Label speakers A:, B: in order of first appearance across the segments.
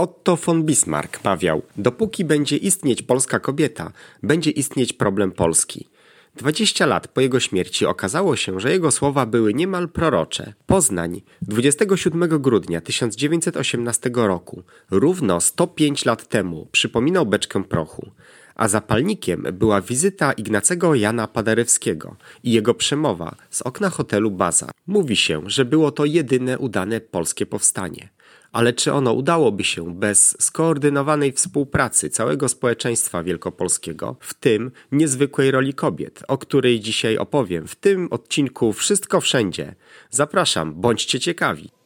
A: Otto von Bismarck mawiał: Dopóki będzie istnieć polska kobieta, będzie istnieć problem Polski. 20 lat po jego śmierci okazało się, że jego słowa były niemal prorocze. Poznań 27 grudnia 1918 roku, równo 105 lat temu, przypominał beczkę prochu a zapalnikiem była wizyta Ignacego Jana Paderewskiego i jego przemowa z okna hotelu Baza. Mówi się, że było to jedyne udane polskie powstanie. Ale czy ono udałoby się bez skoordynowanej współpracy całego społeczeństwa wielkopolskiego, w tym niezwykłej roli kobiet, o której dzisiaj opowiem w tym odcinku Wszystko Wszędzie? Zapraszam, bądźcie ciekawi.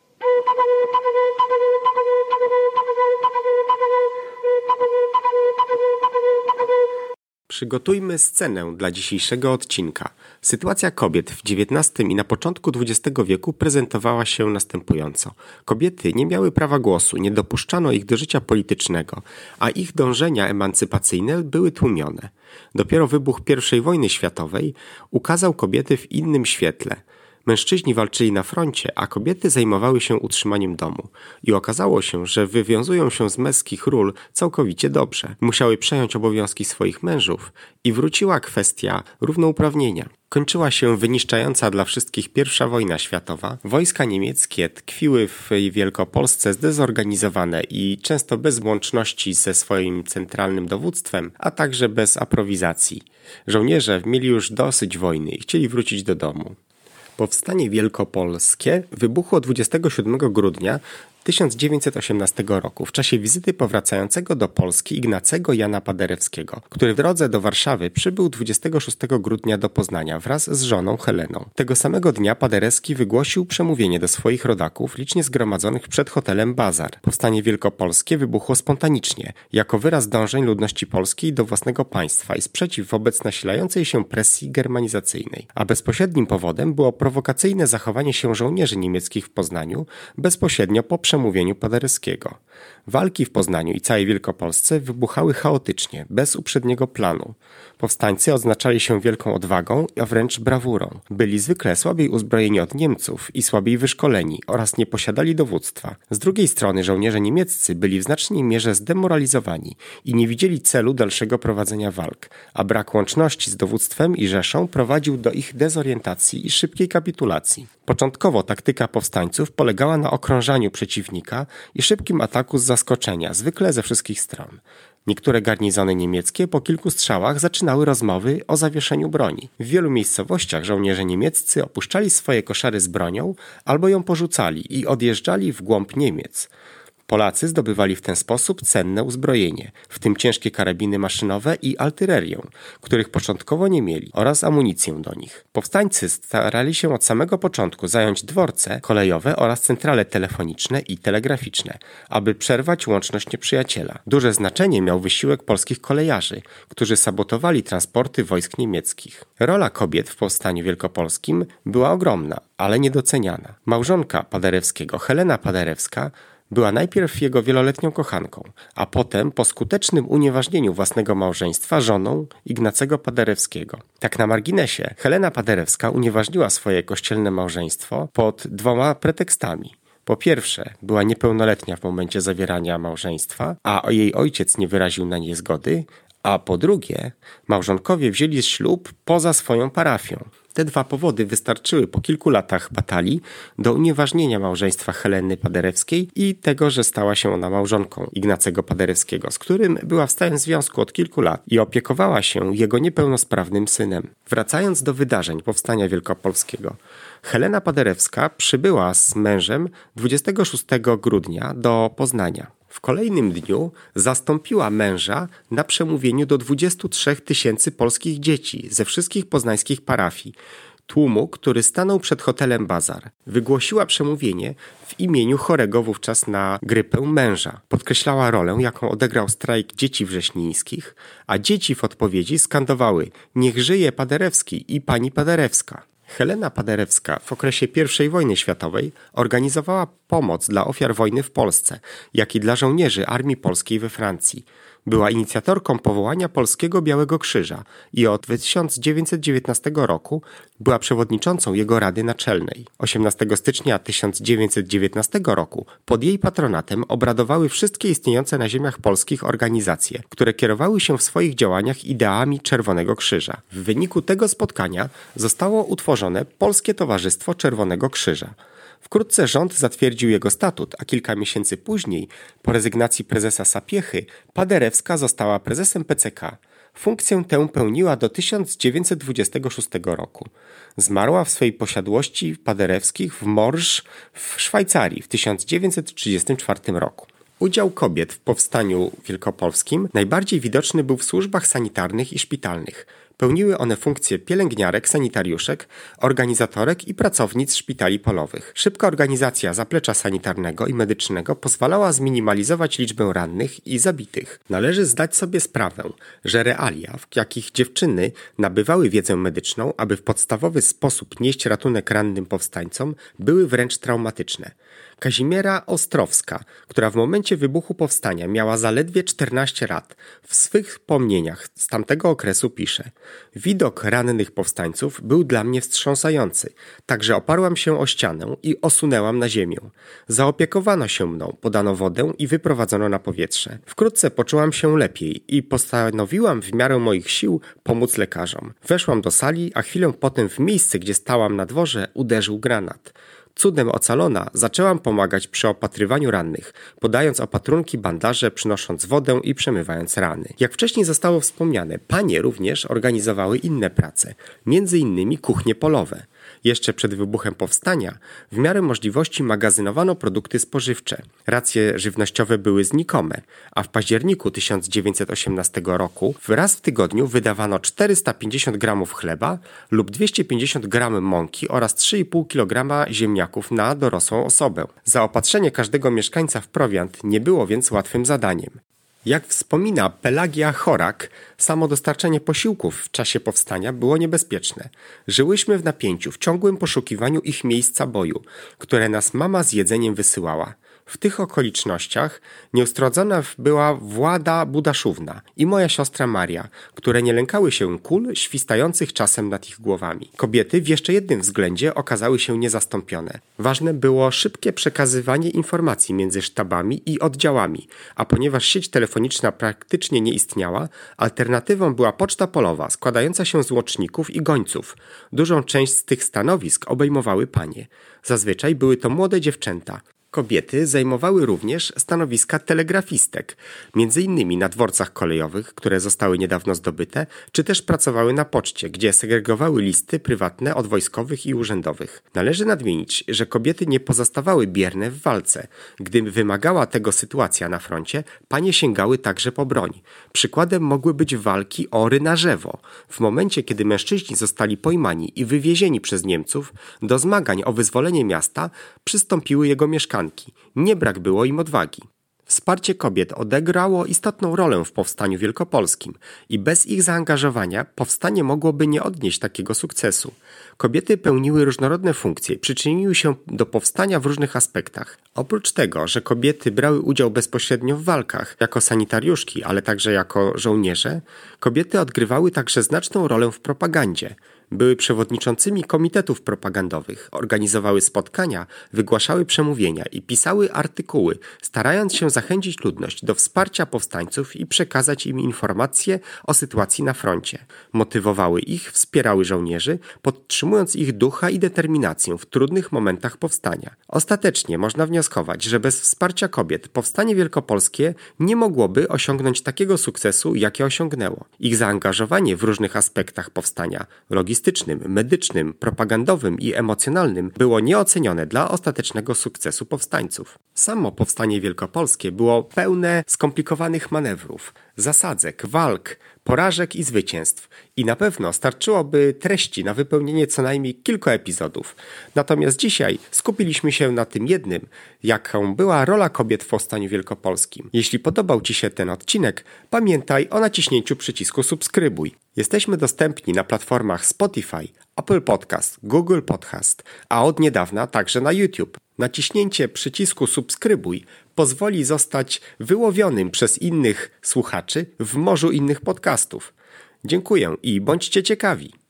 A: Przygotujmy scenę dla dzisiejszego odcinka. Sytuacja kobiet w XIX i na początku XX wieku prezentowała się następująco. Kobiety nie miały prawa głosu, nie dopuszczano ich do życia politycznego, a ich dążenia emancypacyjne były tłumione. Dopiero wybuch I wojny światowej ukazał kobiety w innym świetle – Mężczyźni walczyli na froncie, a kobiety zajmowały się utrzymaniem domu. I okazało się, że wywiązują się z męskich ról całkowicie dobrze. Musiały przejąć obowiązki swoich mężów i wróciła kwestia równouprawnienia. Kończyła się wyniszczająca dla wszystkich pierwsza wojna światowa. Wojska niemieckie tkwiły w Wielkopolsce zdezorganizowane i często bez łączności ze swoim centralnym dowództwem, a także bez aprowizacji. Żołnierze mieli już dosyć wojny i chcieli wrócić do domu. Powstanie wielkopolskie wybuchło 27 grudnia 1918 roku w czasie wizyty powracającego do Polski Ignacego Jana Paderewskiego, który w drodze do Warszawy przybył 26 grudnia do Poznania wraz z żoną Heleną. Tego samego dnia Paderewski wygłosił przemówienie do swoich rodaków licznie zgromadzonych przed hotelem Bazar. Powstanie wielkopolskie wybuchło spontanicznie, jako wyraz dążeń ludności polskiej do własnego państwa i sprzeciw wobec nasilającej się presji germanizacyjnej. A bezpośrednim powodem było prowokacyjne zachowanie się żołnierzy niemieckich w Poznaniu bezpośrednio po przemówieniu Paderewskiego. Walki w Poznaniu i całej Wielkopolsce wybuchały chaotycznie, bez uprzedniego planu. Powstańcy odznaczali się wielką odwagą, a wręcz brawurą. Byli zwykle słabiej uzbrojeni od Niemców i słabiej wyszkoleni oraz nie posiadali dowództwa. Z drugiej strony żołnierze niemieccy byli w znacznej mierze zdemoralizowani i nie widzieli celu dalszego prowadzenia walk, a brak łączności z dowództwem i Rzeszą prowadził do ich dezorientacji i szybkiej kapitulacji. Początkowo taktyka powstańców polegała na okrążaniu przeciwnika i szybkim ataku z zaskoczenia, zwykle ze wszystkich stron. Niektóre garnizony niemieckie po kilku strzałach zaczynały rozmowy o zawieszeniu broni. W wielu miejscowościach żołnierze niemieccy opuszczali swoje koszary z bronią albo ją porzucali i odjeżdżali w głąb Niemiec. Polacy zdobywali w ten sposób cenne uzbrojenie, w tym ciężkie karabiny maszynowe i artylerię, których początkowo nie mieli, oraz amunicję do nich. Powstańcy starali się od samego początku zająć dworce kolejowe oraz centrale telefoniczne i telegraficzne, aby przerwać łączność nieprzyjaciela. Duże znaczenie miał wysiłek polskich kolejarzy, którzy sabotowali transporty wojsk niemieckich. Rola kobiet w powstaniu wielkopolskim była ogromna, ale niedoceniana. Małżonka Paderewskiego, Helena Paderewska, była najpierw jego wieloletnią kochanką, a potem po skutecznym unieważnieniu własnego małżeństwa żoną Ignacego Paderewskiego. Tak na marginesie, Helena Paderewska unieważniła swoje kościelne małżeństwo pod dwoma pretekstami. Po pierwsze, była niepełnoletnia w momencie zawierania małżeństwa, a jej ojciec nie wyraził na nie zgody, a po drugie, małżonkowie wzięli ślub poza swoją parafią. Te dwa powody wystarczyły po kilku latach batalii do unieważnienia małżeństwa Heleny Paderewskiej i tego, że stała się ona małżonką Ignacego Paderewskiego, z którym była w stałym związku od kilku lat i opiekowała się jego niepełnosprawnym synem. Wracając do wydarzeń powstania wielkopolskiego, Helena Paderewska przybyła z mężem 26 grudnia do Poznania. W kolejnym dniu zastąpiła męża na przemówieniu do 23 tysięcy polskich dzieci ze wszystkich poznańskich parafii, tłumu, który stanął przed hotelem Bazar. Wygłosiła przemówienie w imieniu chorego wówczas na grypę męża. Podkreślała rolę, jaką odegrał strajk dzieci wrześnińskich, a dzieci w odpowiedzi skandowały Niech żyje Paderewski i pani Paderewska. Helena Paderewska w okresie I wojny światowej organizowała pomoc dla ofiar wojny w Polsce, jak i dla żołnierzy Armii Polskiej we Francji. Była inicjatorką powołania Polskiego Białego Krzyża i od 1919 roku była przewodniczącą jego Rady Naczelnej. 18 stycznia 1919 roku pod jej patronatem obradowały wszystkie istniejące na ziemiach polskich organizacje, które kierowały się w swoich działaniach ideami Czerwonego Krzyża. W wyniku tego spotkania zostało utworzone Polskie Towarzystwo Czerwonego Krzyża. Wkrótce rząd zatwierdził jego statut, a kilka miesięcy później, po rezygnacji prezesa Sapiechy, Paderewska została prezesem PCK. Funkcję tę pełniła do 1926 roku. Zmarła w swej posiadłości paderewskich w Morsz w Szwajcarii w 1934 roku. Udział kobiet w powstaniu wielkopolskim najbardziej widoczny był w służbach sanitarnych i szpitalnych. Pełniły one funkcje pielęgniarek, sanitariuszek, organizatorek i pracownic szpitali polowych. Szybka organizacja zaplecza sanitarnego i medycznego pozwalała zminimalizować liczbę rannych i zabitych. Należy zdać sobie sprawę, że realia, w jakich dziewczyny nabywały wiedzę medyczną, aby w podstawowy sposób nieść ratunek rannym powstańcom, były wręcz traumatyczne. Kazimiera Ostrowska, która w momencie wybuchu powstania miała zaledwie 14 lat, w swych wspomnieniach z tamtego okresu pisze: Widok rannych powstańców był dla mnie wstrząsający, także oparłam się o ścianę i osunęłam na ziemię. Zaopiekowano się mną, podano wodę i wyprowadzono na powietrze. Wkrótce poczułam się lepiej i postanowiłam w miarę moich sił pomóc lekarzom. Weszłam do sali, a chwilę potem w miejsce, gdzie stałam na dworze, uderzył granat. Cudem ocalona, zaczęłam pomagać przy opatrywaniu rannych, podając opatrunki, bandaże, przynosząc wodę i przemywając rany. Jak wcześniej zostało wspomniane, panie również organizowały inne prace, między innymi kuchnie polowe. Jeszcze przed wybuchem powstania w miarę możliwości magazynowano produkty spożywcze. Racje żywnościowe były znikome, a w październiku 1918 roku raz w tygodniu wydawano 450 gramów chleba lub 250 gram mąki oraz 3,5 kg ziemniaków na dorosłą osobę. Zaopatrzenie każdego mieszkańca w prowiant nie było więc łatwym zadaniem. Jak wspomina Pelagia Chorak, samo dostarczenie posiłków w czasie powstania było niebezpieczne. Żyłyśmy w napięciu, w ciągłym poszukiwaniu ich miejsca boju, które nas mama z jedzeniem wysyłała. W tych okolicznościach nieustrodzona była Włada Budaszówna i moja siostra Maria, które nie lękały się kul świstających czasem nad ich głowami. Kobiety w jeszcze jednym względzie okazały się niezastąpione. Ważne było szybkie przekazywanie informacji między sztabami i oddziałami, a ponieważ sieć telefoniczna praktycznie nie istniała, alternatywą była poczta polowa składająca się z łoczników i gońców. Dużą część z tych stanowisk obejmowały panie. Zazwyczaj były to młode dziewczęta, Kobiety zajmowały również stanowiska telegrafistek, innymi na dworcach kolejowych, które zostały niedawno zdobyte, czy też pracowały na poczcie, gdzie segregowały listy prywatne od wojskowych i urzędowych. Należy nadmienić, że kobiety nie pozostawały bierne w walce. Gdy wymagała tego sytuacja na froncie, panie sięgały także po broń. Przykładem mogły być walki o Rynarzewo. W momencie, kiedy mężczyźni zostali pojmani i wywiezieni przez Niemców, do zmagań o wyzwolenie miasta przystąpiły jego mieszkańcy nie brak było im odwagi. Wsparcie kobiet odegrało istotną rolę w powstaniu wielkopolskim i bez ich zaangażowania powstanie mogłoby nie odnieść takiego sukcesu. Kobiety pełniły różnorodne funkcje, przyczyniły się do powstania w różnych aspektach. Oprócz tego, że kobiety brały udział bezpośrednio w walkach, jako sanitariuszki, ale także jako żołnierze, kobiety odgrywały także znaczną rolę w propagandzie – były przewodniczącymi komitetów propagandowych, organizowały spotkania, wygłaszały przemówienia i pisały artykuły, starając się zachęcić ludność do wsparcia powstańców i przekazać im informacje o sytuacji na froncie. Motywowały ich, wspierały żołnierzy, podtrzymując ich ducha i determinację w trudnych momentach powstania. Ostatecznie można wnioskować, że bez wsparcia kobiet powstanie wielkopolskie nie mogłoby osiągnąć takiego sukcesu, jakie osiągnęło. Ich zaangażowanie w różnych aspektach powstania, logistycznym, logistycznym, medycznym, propagandowym i emocjonalnym było nieocenione dla ostatecznego sukcesu powstańców. Samo powstanie wielkopolskie było pełne skomplikowanych manewrów, zasadzek, walk, porażek i zwycięstw i na pewno starczyłoby treści na wypełnienie co najmniej kilku epizodów. Natomiast dzisiaj skupiliśmy się na tym jednym, jaką była rola kobiet w powstaniu wielkopolskim. Jeśli podobał Ci się ten odcinek, pamiętaj o naciśnięciu przycisku subskrybuj. Jesteśmy dostępni na platformach Spotify, Apple Podcast, Google Podcast, a od niedawna także na YouTube. Naciśnięcie przycisku subskrybuj pozwoli zostać wyłowionym przez innych słuchaczy w morzu innych podcastów. Dziękuję i bądźcie ciekawi.